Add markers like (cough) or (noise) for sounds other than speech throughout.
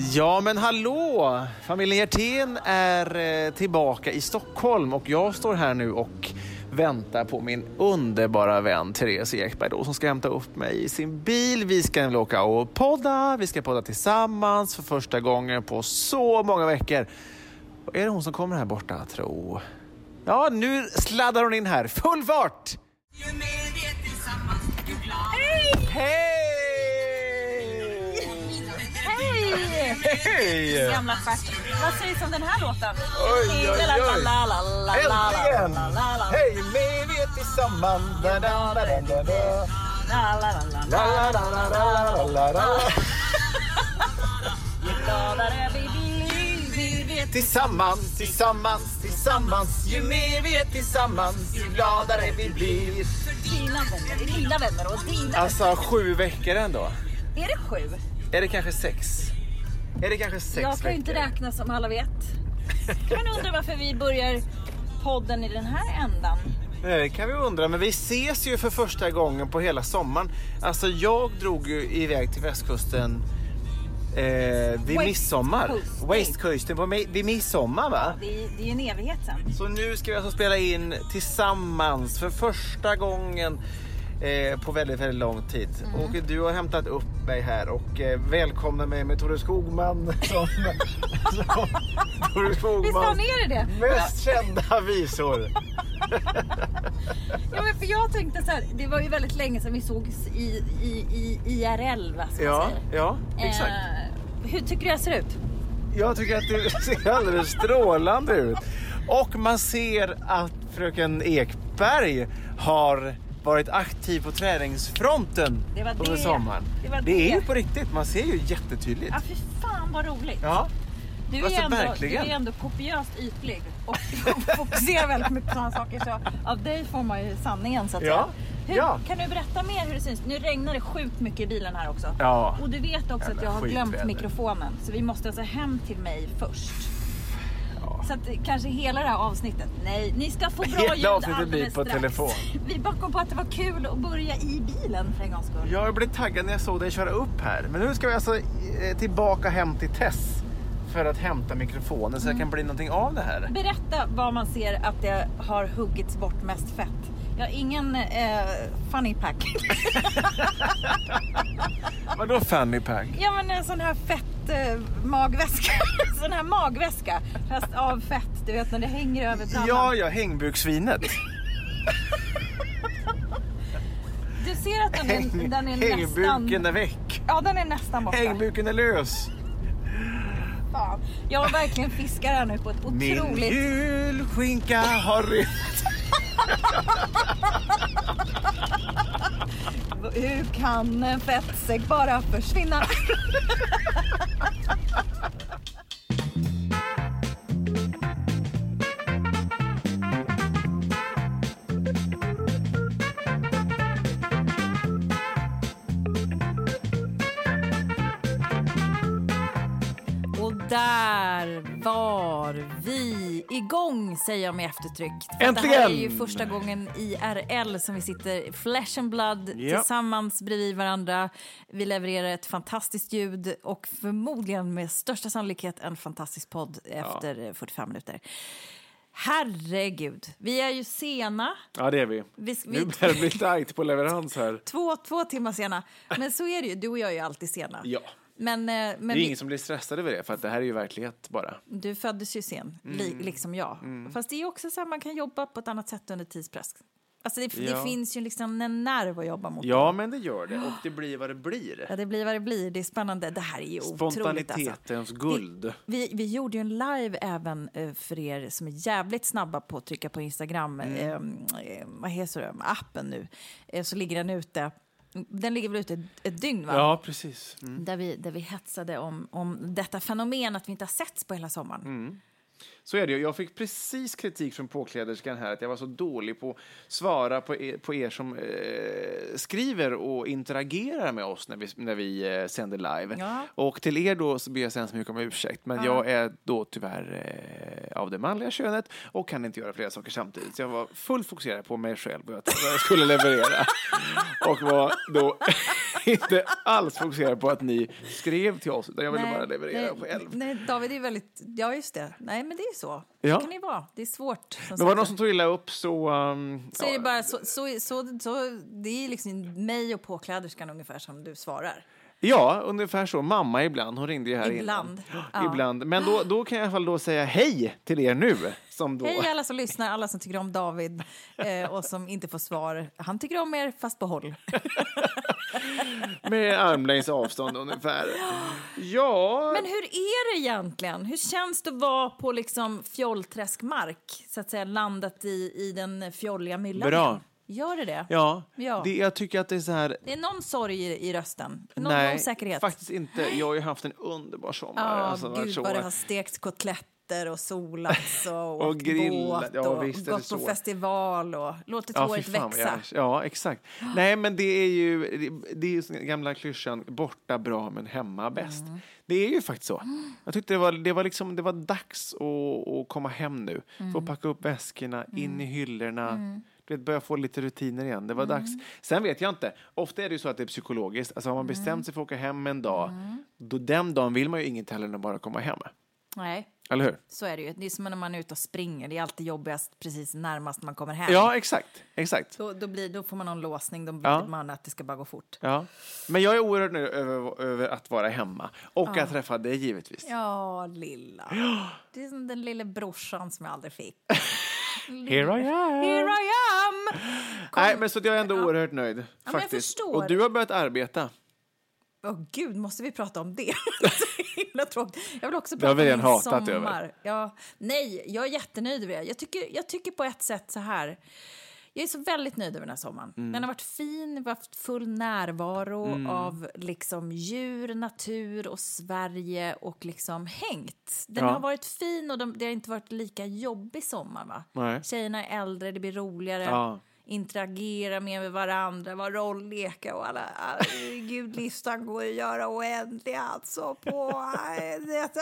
Ja, men hallå! Familjen Hjertén är eh, tillbaka i Stockholm och jag står här nu och väntar på min underbara vän Therese Ekberg då, som ska hämta upp mig i sin bil. Vi ska åka och podda. Vi ska podda tillsammans för första gången på så många veckor. Och är det hon som kommer här borta, tro? Ja, nu sladdar hon in här. Full fart! Hej! Hej! Hej! Gamla stjärt. Vad sägs om den här låten? Oj, oj, oj. Äntligen! Hej, vi vet tillsammans. Da, da, da, da, da. La, la, la, la, la, la, la. Tillsammans, tillsammans, tillsammans Ju mer vi är tillsammans, ju gladare vi blir Dina vänner, dina vänner och dina Alltså, sju veckor ändå. Är det sju? Är det kanske sex? Är det kanske sex Jag kan ju inte veckor? räkna som alla vet. Kan man undra varför vi börjar podden i den här ändan? Nej, Det kan vi undra, men vi ses ju för första gången på hela sommaren. Alltså jag drog ju iväg till västkusten eh, vid West midsommar. Westkusten på, vid midsommar va? Det är, det är ju en evighet sen. Så nu ska vi alltså spela in tillsammans för första gången eh, på väldigt, väldigt lång tid. Mm. Och du har hämtat upp mig här och eh, välkomnar mig med Tore Skogman (laughs) som, som Tore Skogmans mest kända visor. Ja, men för jag tänkte så här, det var ju väldigt länge sedan vi sågs i, i, i IRL, va, Ja, ja, exakt. Eh, hur tycker du jag ser ut? Jag tycker att du ser alldeles strålande ut. Och man ser att fröken Ekberg har varit aktiv på träningsfronten Det var under det. sommaren. Det var det är ju det. på riktigt, man ser ju jättetydligt. Ja, fy fan vad roligt. Ja, Du är, Alltså, ändå, du verkligen. är ändå kopiöst ytlig och (laughs) fokuserar väldigt mycket på sådana saker. Så av dig får man ju sanningen så att Ja, säga. Hur, ja. Kan du berätta mer hur det syns? Nu regnar det sjukt mycket i bilen här också. Ja. Och du vet också att Jävla jag har glömt mikrofonen. Så vi måste alltså hem till mig först. Så att kanske hela det här avsnittet. Nej, ni ska få bra Hela ljud avsnittet blir på strax. telefon. Vi bara kom på att det var kul att börja i bilen för en gångs skull. jag blev taggad när jag såg dig köra upp här. Men nu ska vi alltså eh, tillbaka hem till Tess för att hämta mikrofonen så Mm. det kan bli någonting av det här. Berätta var man ser att det har huggits bort mest fett. Jag har ingen eh, funny pack. (laughs) Vadå fanny pack? ja men en sån här fett eh, magväska. (laughs) sån här magväska. Fast av fett. Du vet när det hänger över pannan. Ja, ja, hängbuksvinet. (laughs) Du ser att den är, den är Hängbuken nästan... är väck. Ja den är nästan borta. Hängbuken är lös. Fan. Jag har verkligen fiskar här nu på ett Min otroligt... julskinka har rymt. Hur kan en fettsäck bara försvinna? Igång säger jag med eftertryck. För att Det här är Äntligen! ju första gången IRL som vi sitter flesh and blood Ja. tillsammans bredvid varandra. Vi levererar ett fantastiskt ljud och förmodligen med största sannolikhet en fantastisk podd efter 45 minuter. Herregud, vi är ju sena. Ja, det är vi. Vi, vi... Nu börjar det bli tajt på leverans här. (laughs) Två, två timmar sena. Men så är det ju, du och jag är ju alltid sena. Ja. Men, men det är vi... ingen som blir stressad över det, för att det här är ju verklighet bara. Du föddes ju sen, mm. li, liksom jag. Mm. Fast det är också så att man kan jobba på ett annat sätt under tidspress. Alltså det, ja. det, finns ju liksom en nerv att jobba mot. Ja, men det gör det. Och det blir vad det blir. Ja, det blir vad det blir. Det är spännande. Det här är ju Spontanitetens alltså. guld. Det, vi, vi gjorde ju en live även uh, för er som är jävligt snabba på att trycka på Instagram. Mm. Uh, vad heter det? Appen nu. Uh, så ligger den ute. Den ligger väl ute ett, ett dygn, va? Ja, precis. Mm. Där, vi, där vi hetsade om, om detta fenomen att vi inte har setts på hela sommaren. Mm. Så är det. Jag fick precis kritik från påkläderskan här att jag var så dålig på att svara på er, på er som eh, skriver och interagerar med oss när vi, när vi eh, sänder live. Ja. Och till er då så ber jag så hemskt mycket om ursäkt. Men ja. jag är då tyvärr eh, av det manliga könet och kan inte göra flera saker samtidigt. Så jag var fullt fokuserad på mig själv och vad jag skulle leverera. (laughs) och var då (laughs) inte alls fokuserad på att ni skrev till oss, utan jag ville nej, bara leverera nej, själv. Nej, David är väldigt, ja just det, nej men det är så. Ja. Det kan det vara, det är svårt. Men var det någon som tog illa upp så... Um, så ja. är det bara så, så, så, så, det är liksom mig och påkläderskan ungefär som du svarar. Ja, ungefär så. Mamma ibland. Hon ringde ju här Ibland. innan. (gasps) Ja. Ibland. Men då, då kan jag i alla fall då säga hej till er nu. Som då... Hej alla som lyssnar, alla som tycker om David eh, och som inte får svar. Han tycker om er, fast på håll. (laughs) Med armlängds avstånd ungefär. Ja... Men hur är det egentligen? Hur känns det att vara på liksom fjollträskmark? Så att säga landat i, i den fjolliga myllan? Bra. Gör det det? Ja. ja. Det, jag tycker att det är så här... Det är någon sorg i, i rösten? Någon Nej, osäkerhet? faktiskt inte. Jag har ju haft en underbar sommar. Ja, alltså, gud vad det har stekts kotletter och solats och, (laughs) och grillat båt och ja, gått på festival och låtit ja, håret växa. Ja, exakt. Nej, men det är ju det, det är ju den gamla klyschan borta bra men hemma bäst. Mm. Det är ju faktiskt så. Jag tyckte det var, det var, liksom, det var dags att, att komma hem nu. Mm. Få packa upp väskorna, in mm. i hyllorna vet, börja få lite rutiner igen. Det var mm. dags. Sen vet jag inte. Ofta är det ju så att det är psykologiskt. Alltså har man bestämt mm. sig för att åka hem en dag, mm. då den dagen vill man ju inget heller än bara komma hem. Nej. Eller hur? Så är det ju. Det är som när man är ute och springer. Det är alltid jobbigast precis närmast man kommer hem. Ja, exakt. exakt. Då, då, blir, då får man någon låsning. Då ja. vill man att det ska bara gå fort. Ja. Men jag är oerhört nöjd över, över att vara hemma. Och ja. att träffa dig givetvis. Ja, lilla. (gasps) Det är som den lilla brorsan som jag aldrig fick. (laughs) Here I am! Here I am! Kom. Nej, men så jag är ändå oerhört nöjd. Ja, faktiskt. Och du har börjat arbeta. Åh oh, gud, måste vi prata om det? (laughs) himla tråkigt. Jag vill också prata om min sommar. Över. Ja, nej, jag är jättenöjd över det. Jag tycker, jag tycker på ett sätt så här. Jag är så väldigt nöjd över den här sommaren. Mm. Den har varit fin, vi har haft full närvaro mm. av liksom djur, natur och Sverige och liksom hängt. Den ja. har varit fin och de, det har inte varit lika jobbig sommar. Va? Nej. Tjejerna är äldre, det blir roligare. Ja interagera mer med varandra, vara rollleka och alla, gud, listan går att göra oändlig alltså på detta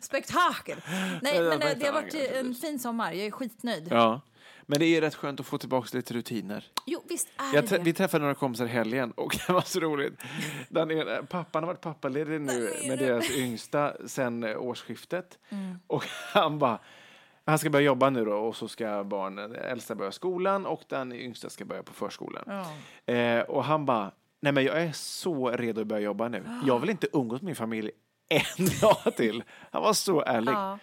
spektakel. Nej, men det, det har varit en fin sommar. Jag är skitnöjd. Ja. Men det är rätt skönt att få tillbaka lite rutiner. Jo, visst är det. Vi träffade några kompisar i helgen och (laughs) det var så roligt. Den pappan har varit pappaledig nu med deras yngsta sen årsskiftet. Mm. Och (laughs) han bara, han ska börja jobba nu då och så ska barnen, äldsta börja skolan och den yngsta ska börja på förskolan. Ja. Eh, och han bara, nej men jag är så redo att börja jobba nu. Jag vill inte umgås med min familj en (laughs) dag till. Han var så ärlig. Ja.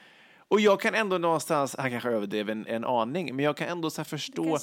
Och jag kan ändå någonstans, han kanske överdrev en, en aning, men jag kan ändå så förstå.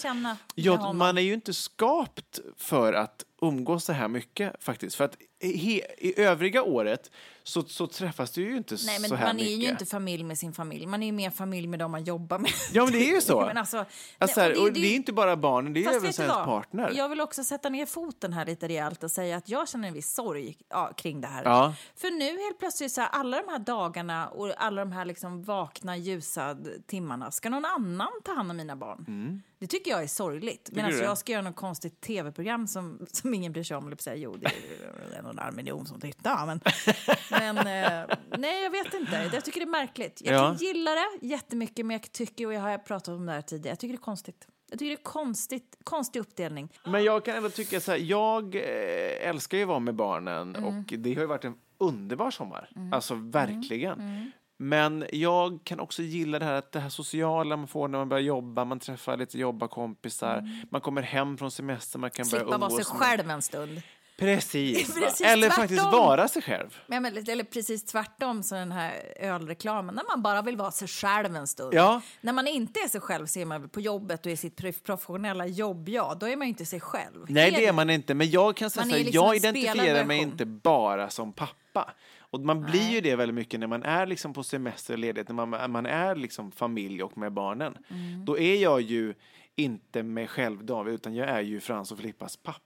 Ja, man är ju inte skapt för att umgås så här mycket faktiskt. För att i, i övriga året så, så träffas du ju inte Nej, men så här man mycket. är ju inte familj med sin familj. Man är ju mer familj med dem man jobbar med. Ja, men det är ju så. (laughs) alltså, alltså här, och det, det, är inte bara barnen, det är även ens partner. Jag vill också sätta ner foten här lite rejält och säga att jag känner en viss sorg ja, kring det här. Ja. För nu helt plötsligt, så här, alla de här dagarna och alla de här liksom vakna, ljusa timmarna, ska någon annan ta hand om mina barn? Mm. Det tycker jag är sorgligt. Men alltså, jag ska göra något konstigt tv-program som, som ingen bryr sig om. Eller säga, jo, det är halv miljon som tittar. Men, (laughs) men eh, nej, jag vet inte. Jag tycker det är märkligt. Jag ja. gillar det jättemycket, men jag tycker, och jag har pratat om det här tidigare, jag tycker det är konstigt. Jag tycker det är konstigt, konstig uppdelning. Men jag kan ändå tycka så här, jag eh, älskar ju att vara med barnen mm. och det har ju varit en underbar sommar. Mm. Alltså verkligen. Mm. Men jag kan också gilla det här, att det här sociala man får när man börjar jobba, man träffar lite jobbarkompisar, man kommer hem från semester, man kan börja Slippa vara sig umgås med- själv en stund. Precis? (laughs) Precis eller tvärtom. faktiskt vara sig själv. Men, men, eller precis tvärtom, så den här ölreklamen, när man bara vill vara sig själv en stund. Ja. När man inte är sig själv så är man på jobbet och i sitt prof- professionella jobb, ja, då är man ju inte sig själv. Nej, det är man inte. Men jag kan säga Man så är här, liksom jag identifierar mig inte bara som pappa. Och man blir ju det väldigt mycket när man är liksom på semester och ledighet, när man, man är liksom familj och med barnen. Mm. Då är jag ju inte mig själv David, utan jag är ju Frans och Filippas pappa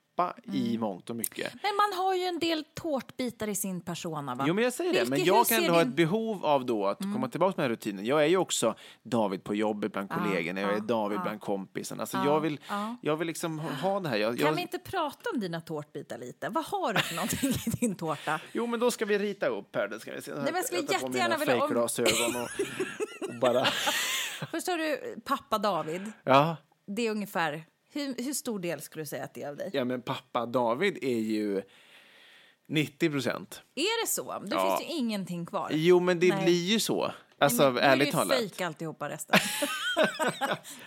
i Mm. mångt och mycket. Men man har ju en del tårtbitar i sin persona, va? Jo, men jag säger det. Vilket- Men hur jag kan ändå ha din- Mm. ett behov av då att komma tillbaka med den här rutinen. Jag är ju också David på jobbet bland kollegorna, jag är David bland kompisarna. Alltså jag, vill, jag vill liksom ha- ha det här. Jag, Kan jag, vi inte prata om dina tårtbitar lite? Vad har du för någonting i din tårta? (laughs) Jo, men då ska vi rita upp här. Det ska vi se. men jag skulle på jättegärna vilja- om- fejkglasögon och, och bara... (laughs) Först har du pappa David. Ja. Det är ungefär... Hur, hur stor del skulle du säga att det är av dig? ja, men pappa David är ju 90 procent. Är det så? Då Ja. finns ju ingenting kvar. Jo, men det Nej. blir ju så. Alltså, Nej, men ärligt är talat. det ju fejk alltihopa resten.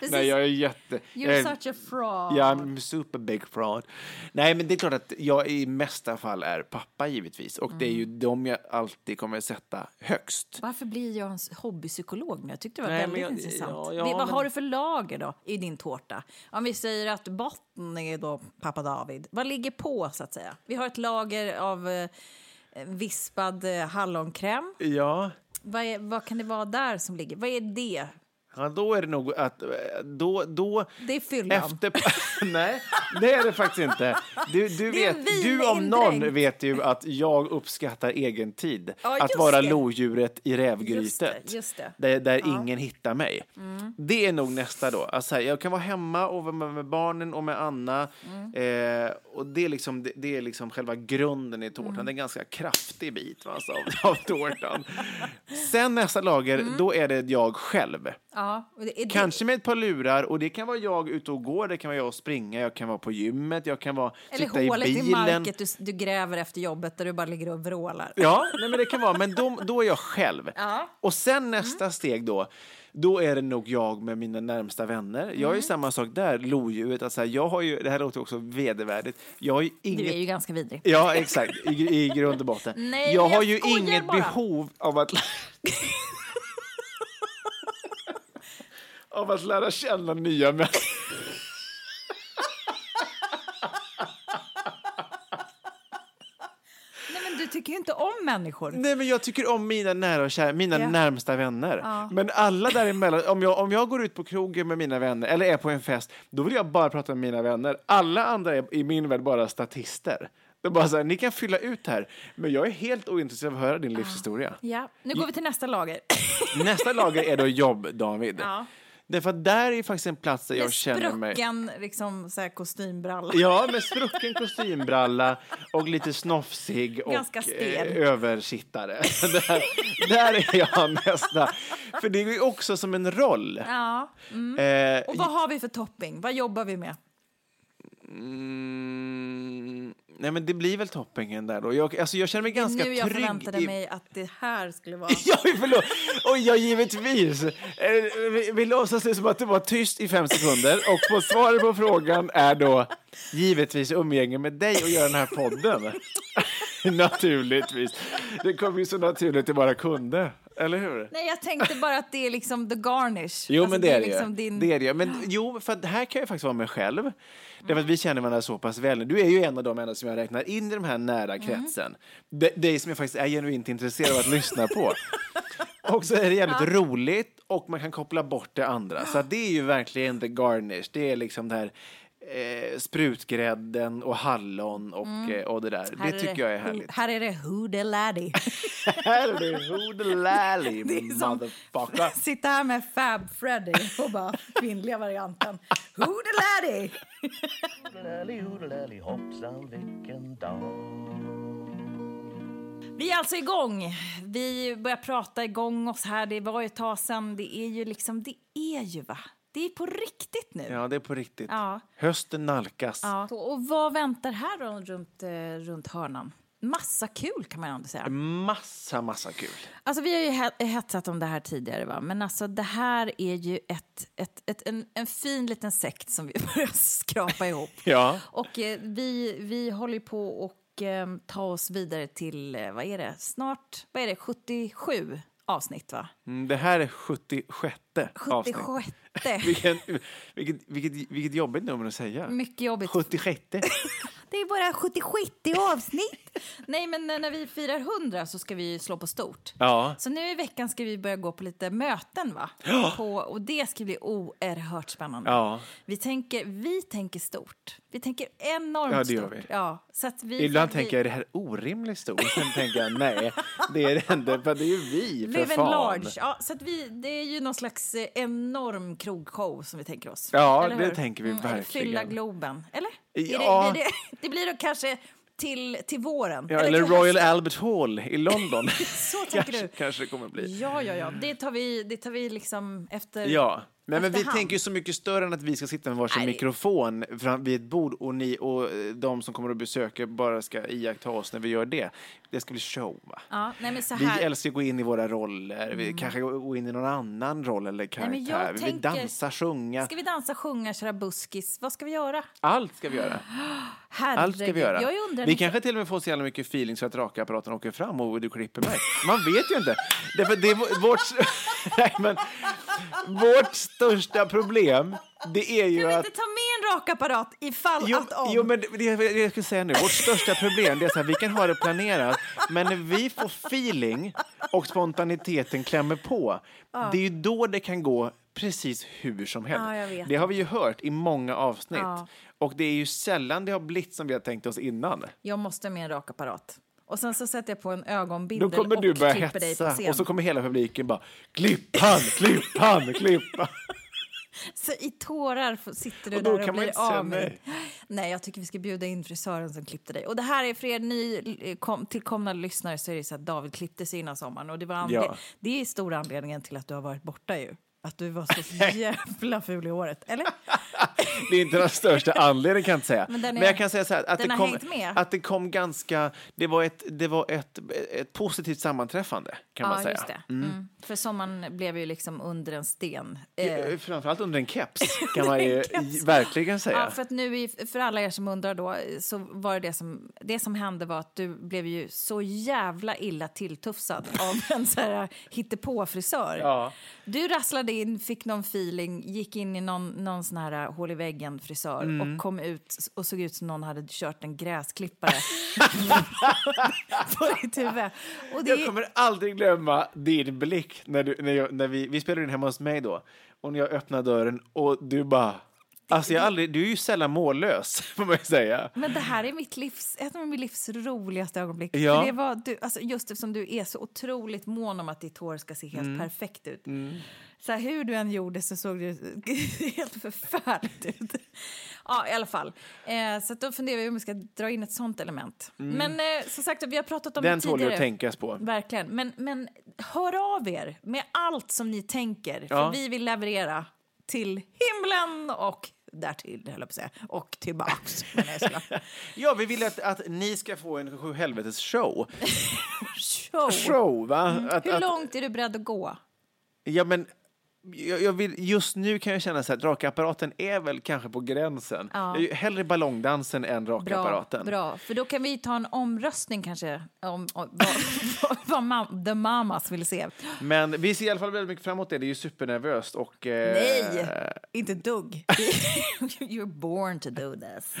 (laughs) Nej, jag är jätte... You're jag är, such a fraud. Ja, I'm super big fraud. Nej, men det är klart att jag i mesta fall är pappa givetvis. Och det är Mm. ju de jag alltid kommer sätta högst. Varför blir jag en hobbypsykolog nu? Jag tyckte det var Nej, väldigt jag- intressant. ja, ja, vad men- har du för lager då i din tårta? Om vi säger att botten är då pappa David. Vad ligger på så att säga? Vi har ett lager av eh, vispad eh, hallonkräm. Ja. Vad, är, vad kan det vara där som ligger? Vad är det? Ja, då är det nog att... eh, Då, då, Det är fyllan. Efter... (laughs) Nej, det är det faktiskt inte. Du, du, vet, du om någon vet ju att jag uppskattar egen tid. Ja, att just vara det. lodjuret i Just rävgrytet. det, just det. Där, där ingen hittar mig. Det är nog nästa då. Alltså, jag kan vara hemma och vara med, barnen och med Anna. Eh, och det är, liksom, det, det är liksom själva grunden i tårtan. Det är en ganska kraftig bit alltså, av, av tårtan. (laughs) Sen nästa lager, då är det jag själv. Ja, och det, Kanske med ett par lurar och det kan vara jag ute och går, det kan vara jag och springa, jag kan vara på gymmet, jag kan vara eller sitta i hålet i, bilen. market du, du gräver efter jobbet där du bara ligger och vrålar. Ja, nej, men det kan vara, men då, då är jag själv. Ja. Mm. Och sen nästa steg då, då är det nog jag med mina närmsta vänner. Jag Mm. är ju samma sak där, lodjuret. Alltså, jag har ju, det här låter också vedervärdigt. Jag har ju Du inget... är ju ganska vidrig. Ja, exakt. I, I grund och botten. (laughs) Nej, jag men har jag ju inget bara. behov av att... (laughs) av att lära känna nya människor. Nej, men du tycker ju inte om människor. Nej, men jag tycker om mina nära och kära, mina Ja. närmsta vänner. Men alla däremellan, om jag, om jag går ut på krogen med mina vänner eller är på en fest, då vill jag bara prata med mina vänner. Alla andra är i min värld bara statister. Det är bara så här, ni kan fylla ut här, men jag är helt ointresserad av att höra din livshistoria. Ja, nu går vi till nästa lager. Nästa lager är då jobb, David. Ja. Därför att där är faktiskt en plats där jag Med känner mig... sprucken liksom, så här, kostymbralla. Ja, med sprucken kostymbralla och lite snofsig och Ganska stel. eh, översittare. (laughs) där, där är jag nästa. För det är ju också som en roll. Ja. Eh, Och vad har vi för topping? Vad jobbar vi med? Mm, nej, men det blir väl toppingen där då. Jag, alltså, jag känner mig ganska nu jag trygg. förväntade i- mig att det här skulle vara... (laughs) Ja, förlåt. Och ja, givetvis. Eh, Vi, vi låtsas det som att det var tyst i fem sekunder och på svaret på frågan är då givetvis umgänge med dig och göra den här podden. (laughs) Naturligtvis. Det kommer ju så naturligt att det bara kunde, eller hur? Nej, jag tänkte bara att det är liksom the garnish. Jo, Alltså, men det är det, liksom din... det är det. Men jo, för här kan jag faktiskt vara mig själv. Därför att vi känner varandra så pass väl. Du är ju en av de enda som jag räknar in i den här nära kretsen. Det, det som jag faktiskt är genuint intresserad av att lyssna på. (laughs) Och så är det jävligt roligt och man kan koppla bort det andra. Så det är ju verkligen the garnish. Det är liksom det här eh, sprutgrädden och hallon och, eh, och det där. Mm. Här det tycker jag är härligt. Här är det who the laddie. Här är det (laughs) Det som- motherfucker. (laughs) Sitta här med Fab Freddy och bara kvinnliga varianten. Who the laddie? Hoodalally, hoodalally, hoppsan vilken dag Vi är alltså igång. Vi börjar prata igång oss här. Det var ju ett tag sedan. Det är ju liksom, det är ju va? Det är på riktigt nu. Ja, det är på riktigt. Ja. Hösten nalkas. Ja. Och vad väntar här då runt, eh, runt hörnan? massa kul kan man ändå säga. Massa, massa kul. Alltså vi har ju he- hetsat om det här tidigare va, men alltså det här är ju ett, ett, ett, en, en fin liten sekt som vi (laughs) börjar skrapa ihop. Ja. Och eh, vi, vi håller på och eh, ta oss vidare till, eh, vad är det, snart, vad är det, 77 avsnitt va? Mm, Det här är 76 avsnitt. 76. Vilken, vilket, vilket, vilket jobbigt nummer att säga. Mycket jobbigt. 76. (laughs) Det är bara 76 avsnitt. (laughs) Nej, men när vi firar 100 så ska vi slå på stort. Ja. Så nu i veckan ska vi börja gå på lite möten, va? På, och det ska bli oerhört spännande. Ja. Vi, tänker, vi tänker stort. Vi tänker enormt Ja, det gör stort. vi. Ja, så att vi, Ibland att tänker jag, är det här orimligt stort? Sen tänker jag, nej, det är det inte, för det är ju vi, för Live fan. large. Ja, så att vi, det är ju någon slags eh, enorm krogshow som vi tänker oss. Ja, Eller det hur? tänker vi eller verkligen. Fylla Globen. Eller? Ja. Det, det, (laughs) det blir då kanske till, till våren. Ja, eller Royal hösten. Albert Hall i London. (laughs) Så tänker kanske, du. kanske det kommer bli. Ja, ja, ja. Det tar vi, det tar vi liksom efter... Ja, men, men vi tänker ju så mycket större än att vi ska sitta med varsin Nej. mikrofon fram vid ett bord och ni och eh, de som kommer att besöka bara ska iaktta oss när vi gör det. Det ska bli show? Ja, nej, men så Vi älskar att gå in i våra roller, vi kanske går in i någon annan roll eller karaktär. vi vill tänker- dansa, sjunga. Ska vi dansa, sjunga, köra buskis? Vad ska vi göra? Allt ska vi göra. Herregud. (gasps) Allt ska vi göra. Jag undrar vi kanske till och med får så jävla mycket feeling så att rakapparaten åker fram och du klipper mig. Man vet ju inte. Därför det är vå- vårt, (laughs) nej, men, vårt största problem, det är ju Kan vi att... inte ta med en rakapparat ifall Jo, att om? jo, men det, det, det jag skulle säga nu, vårt största problem det är här, vi kan ha det planerat, men när vi får feeling och spontaniteten klämmer på, det är ju då det kan gå precis hur som helst. Ja, det har vi ju hört i många avsnitt. Ja. Och det är ju sällan det har blivit som vi har tänkt oss innan. Jag måste med en rakapparat. Och sen så sätter jag på en Då ögonbindel kommer du och börja klipper dig på hetsa och så kommer hela publiken bara klipp han, klipp han, klipp han. (laughs) Så i tårar sitter du Och då där och blir av med nej. Jag tycker vi ska bjuda in frisören som klippte dig. Och det här är för er nytillkomna lyssnare så är det så att David klippte sig innan sommaren. Och det, var Ja. det är stora anledningen till att du har varit borta ju. Att du var så (laughs) jävla ful i håret. Eller? (laughs) Det är inte den största (laughs) anledningen kan jag inte säga. Men den Men, är- jag kan säga så här, att det, har kom, att det kom ganska, det var ett, det var ett, ett positivt sammanträffande kan man ja, säga. just det. Mm. För sommaren blev ju liksom under en sten. Eh, Eh, Framförallt under en keps kan man ju verkligen säga. Ja, för att nu, för alla er som undrar då, så var det det som, det som hände var att du blev ju så jävla illa tilltufsad av en så här hittepåfrisör. Ja. Du rasslade in, fick någon feeling, gick in i någon, någon sån här hål i väggen-frisör Mm. och kom ut och såg ut som någon hade kört en gräsklippare (laughs) på ditt huvud. Det, Jag kommer aldrig glömma din blick när, du, när, jag, när vi, vi spelade in hemma hos mig då. Och när jag öppnade dörren och du bara... Alltså jag aldrig, du är ju sällan mållös, (laughs) får man säga. Men det här är mitt livs, ett av mitt livs roligaste ögonblick. Ja. För det var du, alltså just eftersom du är så otroligt mån om att ditt hår ska se helt perfekt ut. Så här, hur du än gjorde så såg det (laughs) helt förfärligt ut. Ja, i alla fall. Eh, så då funderar vi om vi ska dra in ett sånt element. Men eh, som sagt, vi har pratat om Den det tål ju tidigare. att tänkas på. Verkligen. Men, men hör av er med allt som ni tänker. För Ja. vi vill leverera till himlen och därtill, höll jag på att säga. Och tillbaks. (laughs) Men jag skulle- Ja, vi vill att, att ni ska få en sju helvetes show. (laughs) Show. Show, va? Att, Mm. Hur att, långt är du beredd att gå? Ja, men jag, jag vill, just nu kan jag känna så här, rakapparaten är väl kanske på gränsen. Ja. Hellre ballongdansen än Bra, rakapparaten. bra. För då kan vi ta en omröstning kanske om, om vad, (laughs) vad, mam, the mamas vill se. Men vi ser i alla fall väldigt mycket fram emot det. Det är ju supernervöst och... Eh, Nej, inte dugg. (laughs) You're born to do this.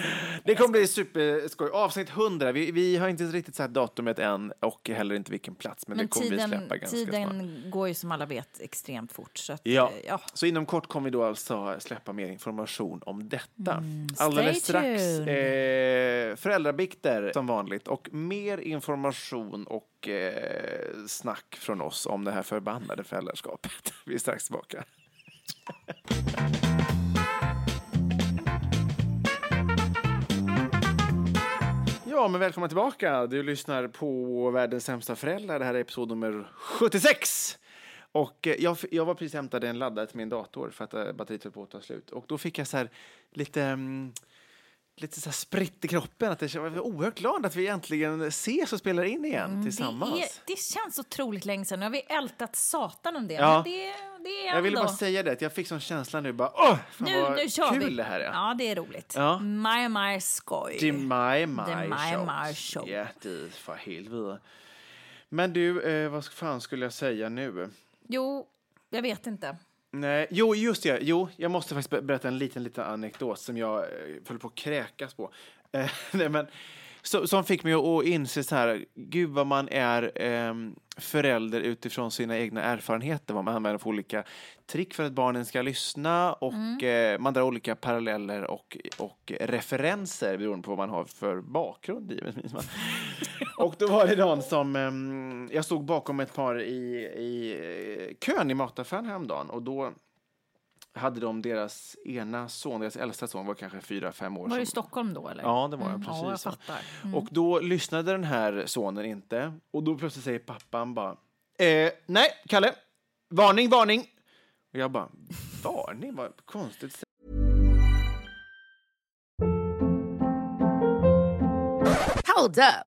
Det kommer bli superskoj. Avsnitt 100. Vi, vi har inte riktigt satt datumet än och heller inte vilken plats. Men, Men det kommer vi tiden, släppa ganska tiden snart. går ju som alla vet extremt fort. Så att, Ja. ja. så inom kort kommer vi då alltså släppa mer information om detta. Mm, Alldeles strax eh, föräldrabikter som vanligt och mer information och eh, snack från oss om det här förbannade föräldraskapet. (laughs) Vi är strax tillbaka. (laughs) Ja, men välkomna tillbaka. Du lyssnar på Världens sämsta föräldrar. Det här är episod nummer 76. Och eh, jag, jag var precis hämtade en laddare till min dator för att eh, batteriet höll på att ta slut. Och då fick jag så här lite... mm, lite så här spritt i kroppen. Att jag är oerhört glad att vi äntligen ses och spelar in igen tillsammans. Mm, Det, är, det känns otroligt länge sedan. Nu har vi ältat satan om det. Ja. Men det, det är. Jag ville bara säga det, jag fick sån känsla nu. Bara, Åh, fan nu, vad nu kör kul vi. det här är. Ja, det är roligt. Ja. Maj, maj, skoj. Det är maj, maj, Det är maj, show. Ja, det är för helt vidare. Men du, eh, vad fan skulle jag säga nu? Jo, jag vet inte. Nej, jo, just det. Jo, jag måste faktiskt berätta en liten, liten anekdot som jag eh, höll på att kräkas på. Eh, (laughs) nej, men, så, som fick mig att inse så här, gud vad man är ehm, förälder utifrån sina egna erfarenheter, vad man använder för olika trick för att barnen ska lyssna och eh, man drar olika paralleller och, och referenser beroende på vad man har för bakgrund givetvis. (laughs) Och då var det någon som, ehm, jag stod bakom ett par i, i eh, kön i mataffären häromdagen och då hade de deras ena son, deras äldsta son var kanske fyra, fem år. Var du i Stockholm då eller? Ja, det var jag Mm, precis. Ja, jag fattar. Och då lyssnade den här sonen inte och då plötsligt säger pappan bara eh, Nej, Kalle, varning, varning. Och jag bara, varning? Vad konstigt. Hold up.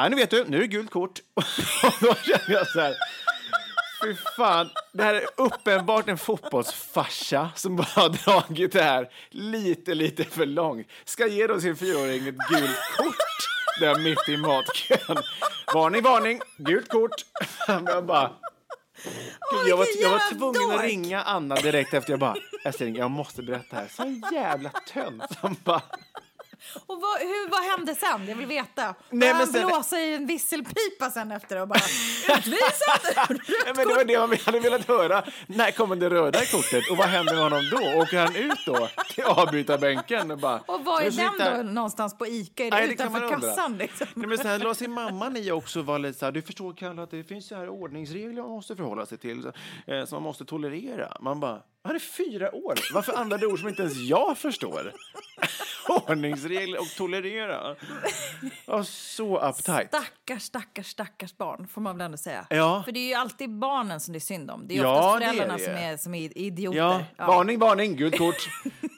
nej nu vet du, nu är det gult kort. (laughs) Och då känner jag så här, fy fan, det här är uppenbart en fotbollsfarsa som bara har dragit det här lite, lite för långt. Ska ge då sin fyraåring ett gult kort där mitt i matkön. Varning, varning, gult kort. (laughs) Jag bara, Gud, jag, var, jag var tvungen att dork. ringa Anna direkt efter. Jag bara, jag måste berätta här. Så jävla tönt som bara... Och vad, hur, vad hände sen? Jag vill veta. Nej, men han sen- blåsa i en visselpipa sen efter och bara utvisad? (laughs) Nej, men det var det man hade velat höra. När kommer det röda kortet och vad händer med honom då? Åker han ut då till avbytarbänken och bara... Och var är "Nu sitter den här." då någonstans på Ica? Är det Nej, utanför kassan? Liksom? Nej, men så här, la sin mamman i också var lite så här, du förstår Kalle att det finns så här ordningsregler man måste förhålla sig till, så, eh, som man måste tolerera. Man bara, han är fyra år, varför använder ord som inte ens jag förstår? (laughs) ordningsregler och tolerera. Ja, så uptight. Stackars, stackars, stackars barn, får man väl ändå säga. Ja. För det är ju alltid barnen som det är synd om. Det är ju Ja, oftast är föräldrarna det. som, är, som är idioter. Ja, Ja. varning, varning, gult kort.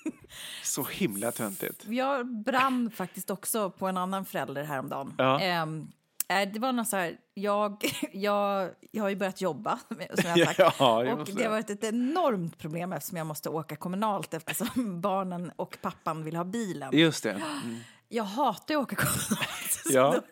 (laughs) så himla töntigt. Jag brann faktiskt också på en annan förälder häromdagen. Ja. Ehm, eh, det var något så här, jag, (laughs) jag, jag har ju börjat jobba, (laughs) som jag sagt. Ja, just och det. det har varit ett enormt problem eftersom jag måste åka kommunalt eftersom (laughs) barnen och pappan vill ha bilen. Just det. Mm. Jag hatar att åka. Så Ja. Då,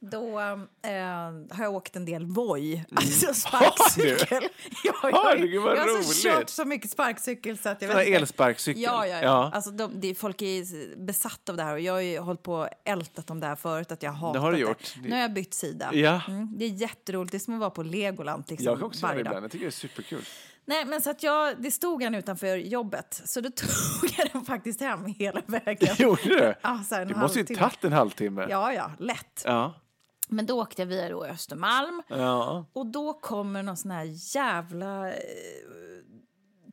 (laughs) då eh, har jag åkt en del Voi, alltså Har sparkcykel. (laughs) Jag, jag, Herregud, vad jag har alltså kört så mycket sparkcykel så att jag vet elsparkcykel. Ja, ja, ja. Ja. Alltså, de, det, folk är besatta av det här och jag har ju hållit på ältat om det här förut, att jag har hatat har du gjort. Nu har jag bytt sida. Ja. Mm, det är jätteroligt, det är som att vara på Legoland liksom, Jag kan också göra det ibland. Jag tycker det är superkul. Nej, men så att jag, det stod han utanför jobbet, så då (laughs) tog jag den faktiskt hem hela vägen. Gjorde du? Ja, så en det måste ju tagit en halvtimme. Ja, ja, lätt. Ja. Men då åkte jag via då Östermalm Ja. och då kommer någon sån här jävla... Eh,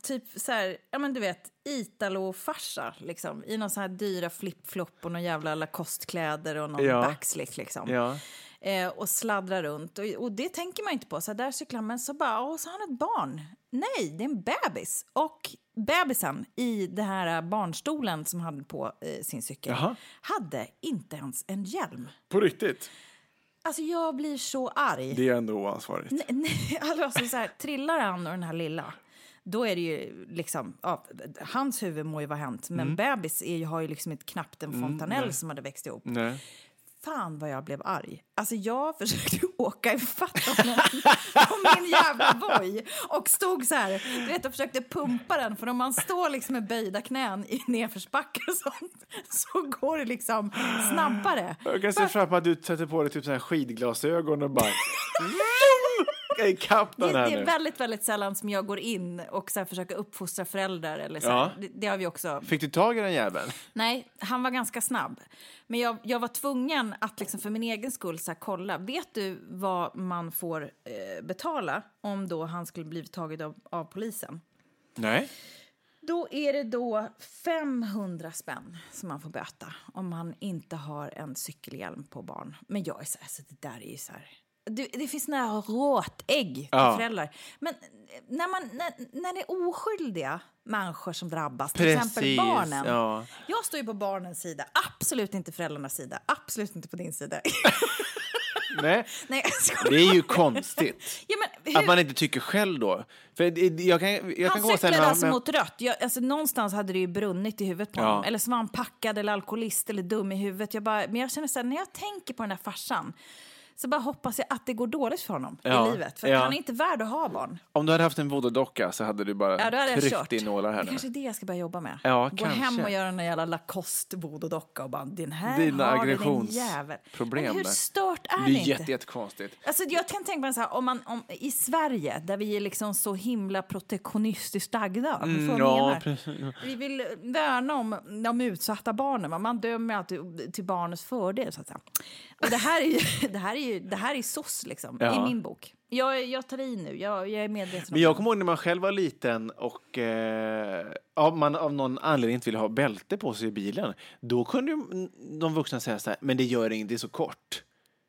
typ så här, ja men du vet, Italo-farsa liksom. I någon sån här dyra flip-flop och någon jävla Lacoste-kläder och någon Ja. backslick liksom. Ja. Eh, och sladdrar runt. Och, och det tänker man inte på. Så där cyklar man så bara, åh, så har han ett barn. Nej, det är en bebis. Och bebisen i den här barnstolen som hade på eh, sin cykel Jaha. hade inte ens en hjälm. På riktigt? Alltså jag blir så arg. Det är ändå oansvarigt. Nej, nej, (laughs) alltså så här, trillar han och den här lilla, då är det ju liksom, ja, hans huvud må ju vara hänt, men Mm. bebis är ju, har ju liksom inte knappt en fontanell som hade växt ihop. Nej. Fan vad jag blev arg. Alltså jag (laughs) försökte åka ifatt honom på min jävla boj och stod så här, du vet, och försökte pumpa den för om man står liksom med böjda knän i nedförsbackar och sånt så går det liksom snabbare. Jag kan se framför att du sätter på dig typ så här skidglasögon och bara... (laughs) Ikapp Det, den här det är nu. väldigt, väldigt sällan som jag går in och så här försöker uppfostra föräldrar. Eller så här. Ja. det, det har vi också. Fick du tag i den jäveln? Nej, han var ganska snabb. Men jag, jag var tvungen att liksom för min egen skull så här, kolla. Vet du vad man får eh, betala om då han skulle blivit tagen av, av polisen? Nej. Då är det då 500 spänn som man får böta om man inte har en cykelhjälm på barn. Men jag är så här, så det där är ju så här... Det, det finns några råtägg till Ja. föräldrar. Men när, man, när, när det är oskyldiga människor som drabbas, till exempel Precis, barnen. ja. Jag står ju på barnens sida, absolut inte föräldrarnas sida, absolut inte på din sida. (laughs) Nej. (laughs) Nej. Det är ju konstigt. (laughs) Ja, men Att man inte tycker själv då. För jag kan, jag kan han komma cyklade sen, alltså men- mot rött. Jag, alltså, någonstans hade det ju brunnit i huvudet på Ja. honom. Eller så var han packad eller alkoholist eller dum i huvudet. Jag bara, men jag känner så här, när jag tänker på den där farsan så bara hoppas jag att det går dåligt för honom Ja, i livet. För ja. han är inte värd att ha barn. Om du hade haft en voodoo-docka så hade du bara Ja, hade tryckt in nålar här Det nu. kanske är det jag ska börja jobba med. Ja, Gå kanske. hem och göra en jävla Lacoste voodoo-docka och bara, den här Dina har aggressionsproblem Men hur stört är Det det är inte? jätte, jättekonstigt. Alltså, jag kan tänka mig så här, om man, om, i Sverige där vi är liksom så himla protektionistiskt lagda. Mm, ja. Vi vill värna om de utsatta barnen. va? Man dömer alltid till barnets fördel. Så att säga. Och (laughs) det här är ju, det här är ju, det här är SOS liksom, Ja. i min bok. Jag, jag tar i nu, jag, jag är medveten Men jag kommer ihåg när man själv var liten och eh, ja, man av någon anledning inte ville ha bälte på sig i bilen. Då kunde de vuxna säga så här, men det gör inget, det är så kort.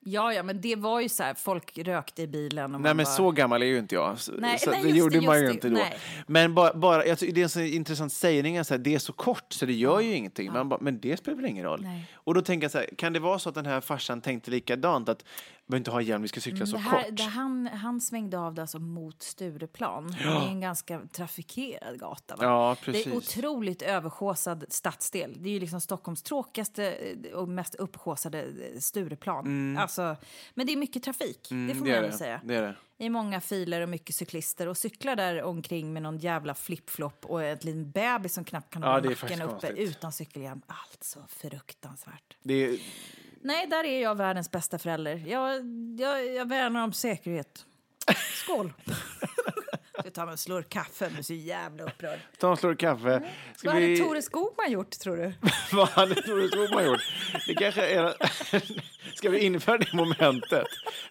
Ja, ja, men det var ju så här, folk rökte i bilen. Och Nej men bara, så gammal är ju inte jag. Så, Nej, så nej, det gjorde det, man ju inte då. Nej. Men bara, bara jag tycker det är en så intressant sägning, så här, det är så kort så det gör ju ingenting. Man bara, men det spelar väl ingen roll? Nej. Och då tänker jag så här, kan det vara så att den här farsan tänkte likadant? Att vi inte ha hjälm, vi ska cykla så Mm, det här, kort? han, han svängde av det alltså mot Stureplan. Det är en ganska trafikerad gata. Va? Ja, Det är precis. otroligt överskåsad stadsdel. Det är ju liksom Stockholms tråkigaste eh, och mest upphåsade eh, Stureplan. Alltså, men det är mycket trafik, det får man Mm. det säga. Det är det. Är många filer och mycket cyklister och cyklar där omkring med någon jävla flip-flop och en liten bebis som knappt kan Ja, hålla är nacken uppe konstigt. utan cykelhjälm. Alltså fruktansvärt. det är, Nej, där är jag världens bästa förälder. Jag, jag, jag värnar om säkerhet. Skål! (laughs) Tar mig en slurk kaffe, du är så jävla upprörd. ta en slurk kaffe. Ska Vad hade vi... Tore Skogman gjort, tror du? (laughs) Vad hade Tore Skogman gjort? Det kanske är... (laughs) Ska vi införa det momentet?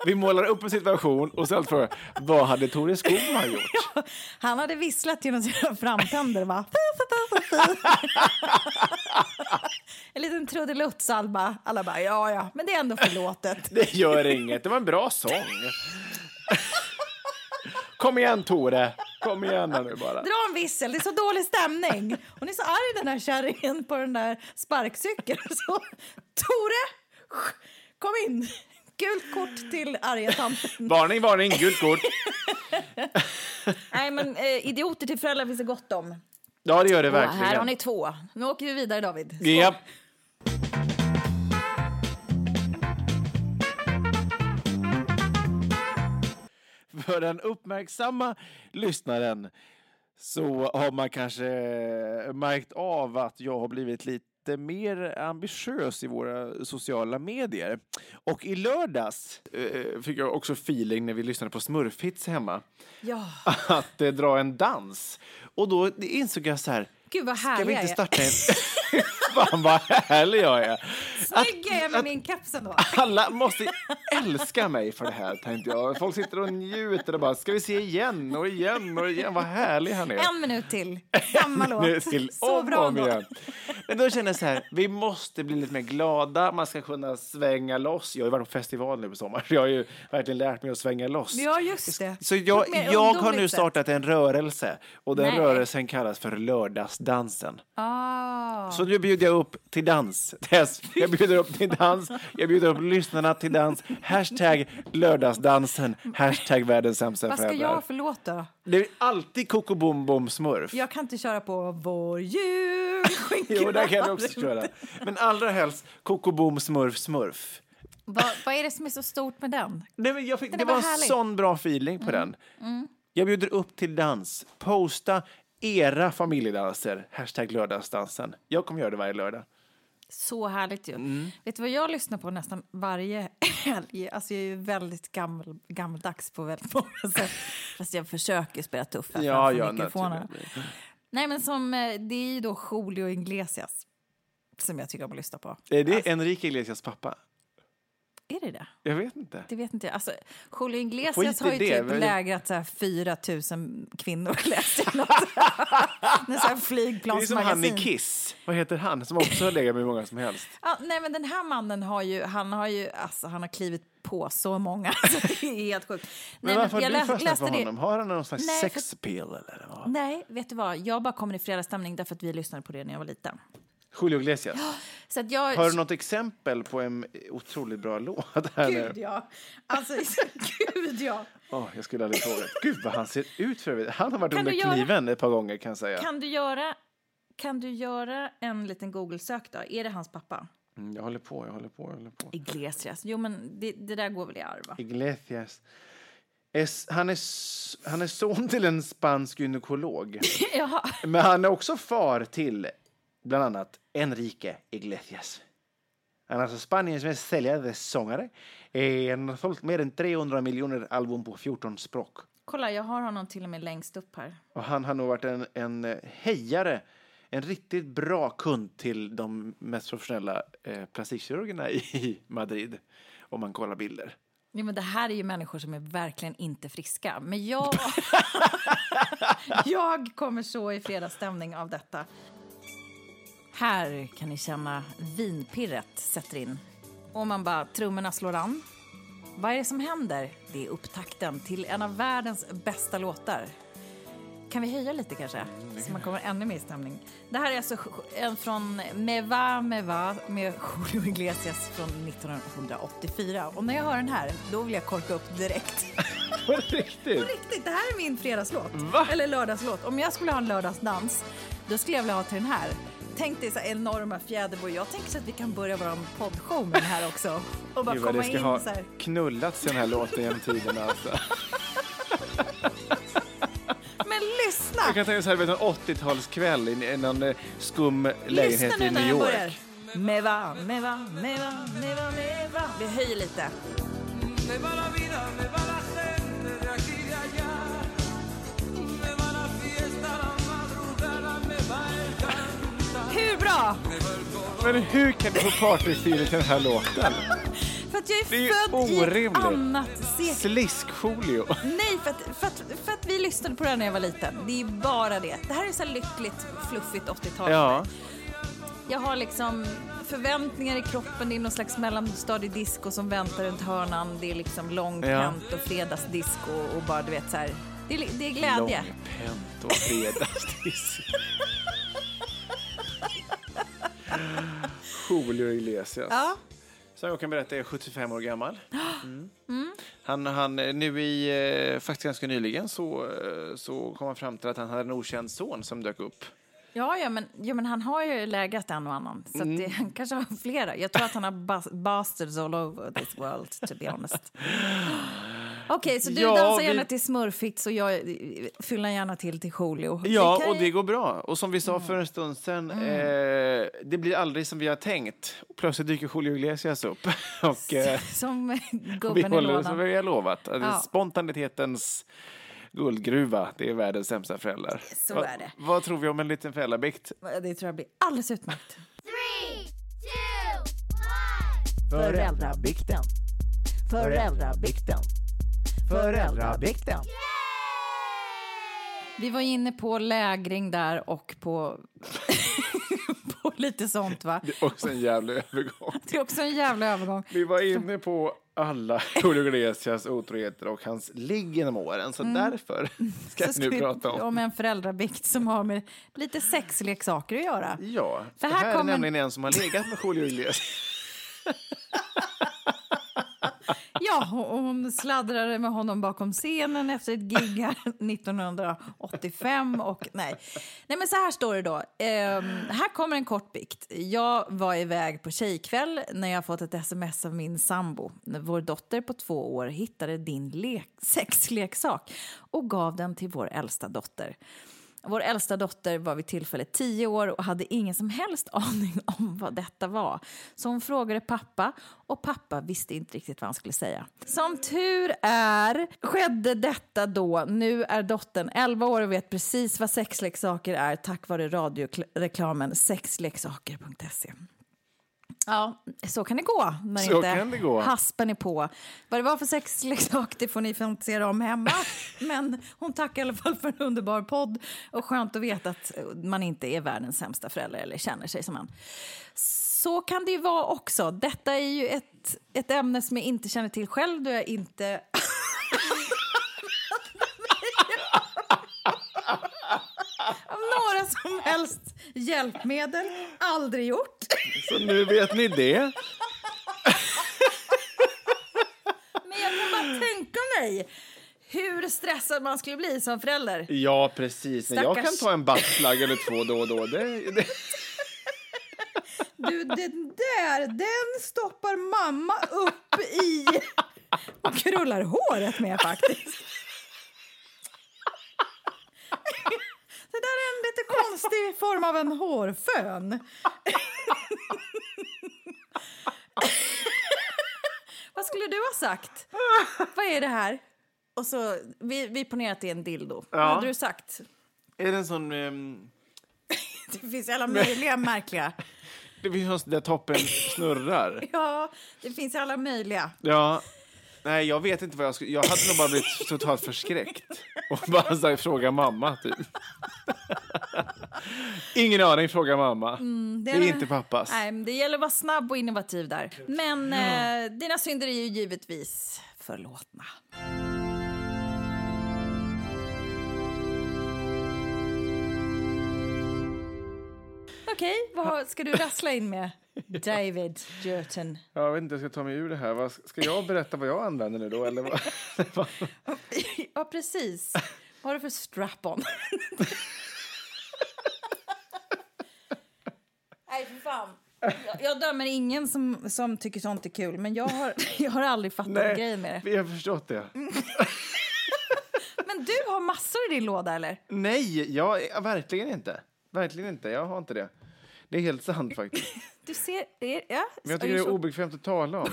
Vi målar upp en situation och sen frågar vad hade Tore Skogman gjort? Han hade visslat genom sina framtänder, va? En liten trudelutt-salva. Alla bara, ja, ja, men det är ändå förlåtet. (laughs) Det gör inget, det var en bra sång. Kom igen Tore, kom igen nu bara. Dra en vissel, det är så dålig stämning. Hon är så arg den här kärringen på den där sparkcykeln. (laughs) Så, Tore, kom in. Gult kort till arga tanten. Varning, varning, gult kort. (laughs) Nej, men eh, idioter till föräldrar finns det gott om. Ja, det gör det Och här har verkligen. ni två. Nu åker vi vidare, David. Skål. Japp. För den uppmärksamma lyssnaren så har man kanske märkt av att jag har blivit lite mer ambitiös i våra sociala medier. Och i lördags eh, fick jag också feeling när vi lyssnade på Smurfhits hemma Ja, (laughs) att eh, dra en dans. Och då insåg jag så här, gud vad ska vi inte är. starta en... (laughs) Fan vad härlig jag är. Snygg är jag med min keps ändå. Alla måste älska mig för det här, tänkte jag. Folk sitter och njuter och bara, ska vi se igen och igen och igen. Vad härlig han är. En minut till. (laughs) Samma låt. Till Så om bra om igen. Men då känner jag så här, vi måste bli lite mer glada, man ska kunna svänga loss. Jag har varit på festival nu på sommaren, jag har ju verkligen lärt mig att svänga loss. Ja, just det. Så jag, jag har nu startat en rörelse och den Nej. rörelsen kallas för lördagsdansen. Ah. Så nu bjuder jag upp till dans. (laughs) Tess. Jag bjuder upp till dans, jag bjuder upp lyssnarna till dans. Hashtag lördagsdansen, hashtag världens sämsta Vad ska jag för låt då? Det är alltid Coco Bom Bom Smurf. Jag kan inte köra på Vår jul (laughs) Jo, där kan varm. också köra. Men allra helst Coco Boom Smurf Smurf. Vad, vad är det som är så stort med den? Nej, men jag fick, Den det bara var en sån bra feeling på den. Jag bjuder upp till dans. Posta era familjedanser. Hashtag lördagsdansen. Jag kommer göra det varje lördag. Så härligt ju. Mm. Vet du vad jag lyssnar på nästan varje helg? Alltså jag är ju väldigt gammal, gammaldags på väldigt många sätt. (laughs) Fast jag försöker spela tuff här Ja, ja, mikrofonen. naturligtvis. Nej men som, eh, det är ju då Julio Iglesias som jag tycker om att lyssna på. Är det Alltså, Enrique Iglesias pappa? Är det det? Jag vet inte. Det vet inte jag. Alltså, Julio Iglesias har ju det. typ Men- lägrat så här 4 000 kvinnor, (laughs) läste jag något. (laughs) Här Det är som han i flygplansmagasin. Kiss. Vad heter han? Som också har legat med hur många som helst. Ja, nej, men den här mannen har ju, han har ju, alltså han har klivit på så många. (laughs) Så det är helt sjukt. Men nej, har jag läste för det- honom? Har han någon slags Nej, sexpill eller vad? Nej, vet du vad? Jag bara kommer i fredagsstämning därför att vi lyssnade på det när jag var liten. Julio Iglesias. (gasps) Så att jag... Har du något exempel på en otroligt bra låt? (laughs) Här nu? Gud ja. Alltså, (laughs) gud ja. Åh, jag skulle aldrig fråga. Gud vad han ser ut för. Han har varit Kan under göra- kniven ett par gånger kan säga. Kan du göra, kan du göra en liten Google-sök då? Är det hans pappa? Mm, jag håller på, jag håller på, jag håller på. Iglesias. Jo, men det, det där går väl i arv, va? Iglesias. Es, han, är, han är son till en spansk gynekolog. (laughs) Men han är också far till bland annat Enrique Iglesias. Han är alltså Spaniens mest säljande sångare. Eh, Han har sålt mer än 300 miljoner album på 14 språk. Kolla, jag har honom till och med längst upp här. Och han har nog varit en, en eh, hejare, en riktigt bra kund till de mest professionella eh, plastikkirurgerna i (laughs) Madrid. Om man kollar bilder. Jo, men det här är ju människor som är verkligen inte friska. Men jag, (laughs) (laughs) jag kommer så i fredagsstämning av detta. Här kan ni känna vinpirret sätter in. Och man bara, trummorna slår an. Vad är det som händer? Det är upptakten till en av världens bästa låtar. Kan vi höja lite kanske? Så man kommer ännu mer i stämning. Det här är alltså en från Meva Meva med Julio Iglesias från 1984. Och när jag hör den här, då vill jag korka upp direkt. (laughs) På riktigt? På riktigt, det här är min fredagslåt. Va? Eller lördagslåt. Om jag skulle ha en lördagsdans, då skulle jag vilja ha till den här. Tänk dig så här enorma fjäderbor. Jag tänker så att vi kan börja vår poddshow med den här också. (laughs) Och bara Gud vad komma det ska in ha så här. knullats i den här låten genom tiderna. Alltså. (laughs) Men lyssna! Jag kan tänka mig en 80-talskväll i i någon eh, skum Lyssna lägenhet nu i New York. Meva, meva, meva, meva, meva. Vi höjer lite. Hur bra? Men hur kan du få partystil till den här låten? För att jag är, Det är född i ett orimligt. annat sekel. Sliskfolio. Nej, för att, för, att, för att vi lyssnade på det när jag var liten. Det är bara det. Det här är så här lyckligt, fluffigt 80-tal. Ja. Jag har liksom förväntningar i kroppen. Det är någon slags mellanstadiedisco som väntar runt hörnan. Det är liksom långkant och fredagsdisco och bara du vet så här. Det är, det är glädje. Långpent och fredagsdisk. (laughs) (laughs) Julio Iglesias. Ja. Som jag kan berätta är 75 år gammal. (gasps) Mm. Han, han, nu i, eh, faktiskt ganska nyligen så, eh, så kom han fram till att han hade en okänd son som dök upp. Ja, ja, men, ja, men han har ju lägat en och annan. Så Mm. det, (laughs) han kanske har flera. Jag tror att han har bas, bastards all over this world, to be honest. (laughs) Okej, så du Ja, dansar vi- gärna till smurfigt och jag fyller gärna till till Julio. Ja, kan och det går bra. Och som vi sa för en stund sedan, eh, det blir aldrig som vi har tänkt. Plötsligt dyker Julio Iglesias upp. (laughs) och, eh, (laughs) Som vi gubben i håller som lådan. vi har lovat. Ja. Spontanitetens guldgruva, det är världens sämsta föräldrar. Så Va- är det. Vad tror vi om en liten föräldrabikt? Det tror jag blir alldeles utmärkt. Three Föräldrabikten. Föräldrabikten. Föräldrabikten. Vi var inne på lägring där och på, (laughs) på lite sånt va? Det är också en jävla övergång. Det är också en jävla övergång. Vi var inne på alla (laughs) Julio Iglesias otroheter och hans ligg genom åren, så därför (laughs) ska Mm. Så jag nu vi prata om... om en föräldrabikt som har med lite sexleksaker att göra. Ja, För det här här är kommer- nämligen en som har legat med Julio Iglesias. (laughs) Ja, och hon sladdrade med honom bakom scenen efter ett gig här (laughs) 1985. Och, nej. nej, men så här står det då. Ehm, här kommer en kort bikt. Jag var iväg på tjejkväll när jag fått ett sms av min sambo. Vår dotter på två år hittade din lek- (laughs) sexleksak och gav den till vår äldsta dotter. Vår äldsta dotter var vid tillfället tio år och hade ingen som helst (laughs) aning om vad detta var. Så hon frågade pappa och pappa visste inte riktigt vad han skulle säga. Som tur är skedde detta då. Nu är dottern 11 år och vet precis vad sexleksaker är tack vare radioreklamen sexleksaker.se. Ja, så kan det gå när Så inte gå. haspen är på. Vad det var för sexleksak det får ni fantisera om hemma. (laughs) Men hon tackar i alla fall för en underbar podd och skönt att veta att man inte är världens sämsta förälder eller känner sig som en. Så kan det ju vara också. Detta är ju ett, ett ämne som jag inte känner till själv då jag inte (laughs) av några som helst hjälpmedel. Aldrig gjort. Så nu vet ni det. Men jag kan bara tänka mig hur stressad man skulle bli som förälder. Ja, precis. Men jag kan Stackars. ta en buttplug eller två då och då. Det, det. Du, den där, den stoppar mamma upp i och krullar håret med faktiskt. Det där är en konstig form av en hårfön. Vad skulle du ha sagt? Vad är det här? Och så, vi, vi ponerar att det är en dildo. Vad hade du sagt? Är det en sån... ehm, (laughs) Det finns alla möjliga märkliga. det finns någon där toppen snurrar. (laughs) Ja, det finns alla möjliga. Ja. Nej, jag vet inte vad jag skulle... Jag hade nog bara blivit totalt förskräckt. Och bara så här, fråga mamma, typ. Ingen aning, fråga mamma. det är inte pappas. Nej, det gäller att vara snabb och innovativ där. Men eh, dina synder är ju givetvis förlåtna. Okej, vad ska du rassla in med? (laughs) David Jurton. Jag vet inte, jag ska ta mig ur det här. Ska jag berätta vad jag använder nu då? Eller vad? (laughs) Ja, precis. Vad har du för strap-on? (laughs) Nej, för fan. Jag, jag dömer ingen som, som tycker sånt är kul, men jag har, (laughs) jag har aldrig fattat grejen med det. vi har förstått det. (laughs) Men du har massor i din låda, eller? Nej, jag, verkligen inte. Verkligen inte. Jag har inte det. Det är helt sant faktiskt. (laughs) Du ser... är- Ja, Men jag är tycker det är så- obekvämt att tala om.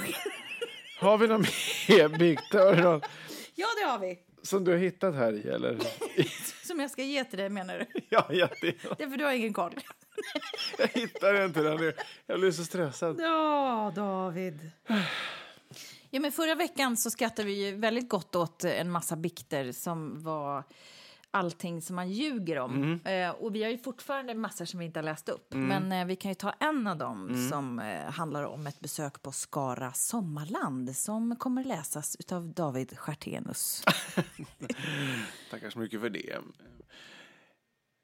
Har vi någon mer någon Ja, det har vi. Som du har hittat här i? Eller? (laughs) Som jag ska ge till dig, menar du? (laughs) Ja, ja det, Det är för du har ingen koll. (laughs) jag hittar inte den nu. Jag blir så stressad. Ja, David. Ja, men förra veckan så skrattade vi väldigt gott åt en massa bikter som var allting som man ljuger om. Eh, och vi har ju fortfarande massor som vi inte har läst upp. Men eh, vi kan ju ta en av dem som eh, handlar om ett besök på Skara sommarland som kommer läsas av David Stjärtenus. (laughs) Tackar så mycket för det.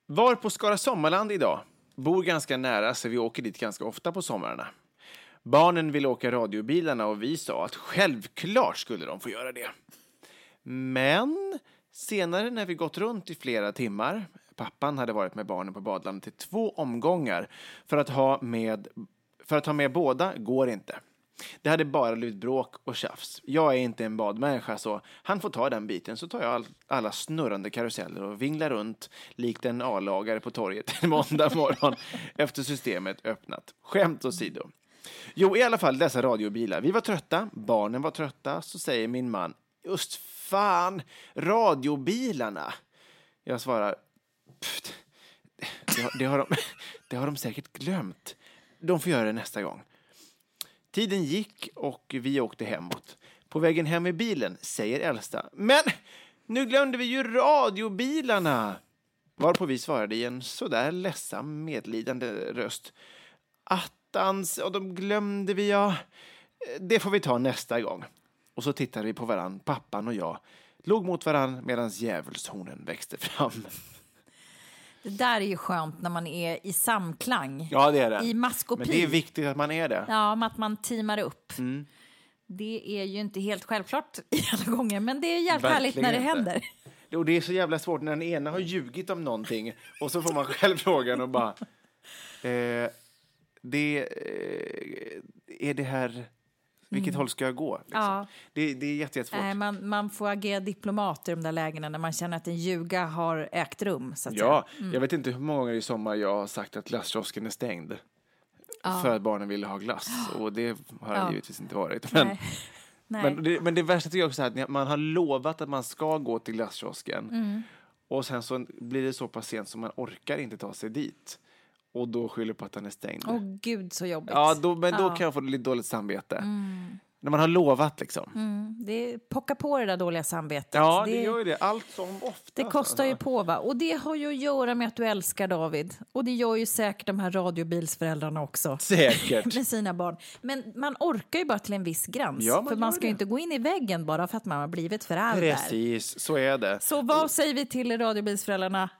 Var på Skara Sommarland idag. Bor ganska nära så vi åker dit ganska ofta på somrarna. Barnen ville åka radiobilarna och vi sa att självklart skulle de få göra det. Men senare när vi gått runt i flera timmar, pappan hade varit med barnen på badlandet i två omgångar för att ha med, för att ha med båda går inte. Det hade bara blivit bråk och tjafs. Jag är inte en badmänniska så han får ta den biten så tar jag all, alla snurrande karuseller och vinglar runt likt en A-lagare på torget en måndag morgon (laughs) efter systemet öppnat. Skämt åsido. Jo, i alla fall dessa radiobilar. Vi var trötta, barnen var trötta, så säger min man just fan, radiobilarna. Jag svarar, det, har- det, har de, (laughs) det har de säkert glömt. De får göra det nästa gång. Tiden gick och vi åkte hemåt. På vägen hem i bilen säger äldsta. Men nu glömde vi ju radiobilarna! Varpå vi svarade i en sådär ledsam medlidande röst. Attans, och de glömde vi ja. Det får vi ta nästa gång. Och så tittade vi på varann, pappan och jag, låg mot varann medan djävulshornen växte fram. Det där är ju skönt när man är i samklang. Ja, det är det. I maskopi. Men det är viktigt att man är det. Ja, att man teamar upp. Mm. Det är ju inte helt självklart (laughs) alla gånger, men det är jävligt härligt när det inte. händer. Och det är så jävla svårt när den ena har ljugit om någonting och så får man själv frågan och bara... Eh, det, eh, är det här... Vilket håll ska jag gå? Liksom. Mm. Ja. Det, det är jätte, jättesvårt. Nej, man, man får agera diplomat i de där lägena när man känner att en ljuga har ägt rum. Så att Ja. Mm. jag vet inte hur många gånger i sommar jag har sagt att glasskiosken är stängd. För att barnen ville ha glass. Och det har Ja. givetvis inte varit. Men, Nej. (laughs) Nej. men, det, men det värsta tycker jag också är att man har lovat att man ska gå till glasskiosken. Mm. Och sen så blir det så pass sent så man orkar inte ta sig dit. Och då skyller på att den är stängd. Åh gud så jobbigt. Ja, då, men då Ja. kan jag få lite dåligt samvete. När man har lovat liksom. Mm, det pockar på det där dåliga samvetet. Ja, det, det, gör ju det. Allt som ofta. det kostar ju på va? Och det har ju att göra med att du älskar David. Och det gör ju säkert de här radiobilsföräldrarna också. Säkert. (laughs) med sina barn. Men man orkar ju bara till en viss gräns. Ja, man för man ska ju det. inte gå in i väggen bara för att man har blivit förälder. Precis, så är det. Så vad säger vi till radiobilsföräldrarna?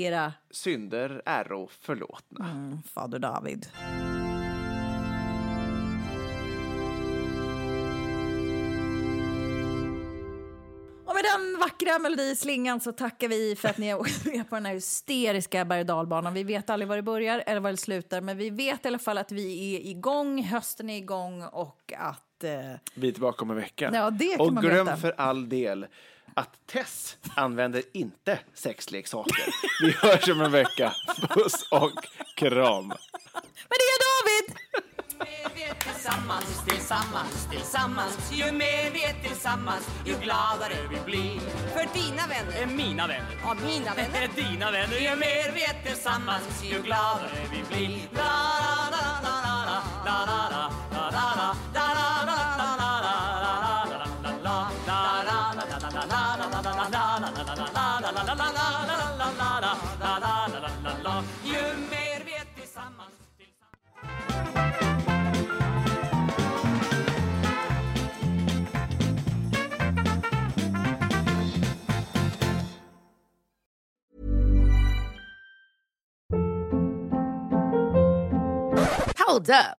Era Synder äro förlåtna. mm, fader David. Och med den vackra melodislingan så tackar vi för att ni har (laughs) åkt med på den här hysteriska berg dalbanan. Vi vet aldrig var det börjar eller var det slutar, men vi vet i alla fall att vi är igång, hösten är igång och att... Eh, Vi är tillbaka om en vecka. Ja, det kan och man glöm veta. för all del att Tess använder inte sexleksaker. Vi hörs om en vecka. Puss och kram. men det är David! mer vi är tillsammans, tillsammans, tillsammans Ju mer vi är tillsammans, ju gladare vi blir För dina vänner är mina vänner Och mina vänner är dina vänner Ju mer vi är tillsammans, ju gladare vi blir La, la, la, la, la, la, la, la, la, la, la, la, Hold up.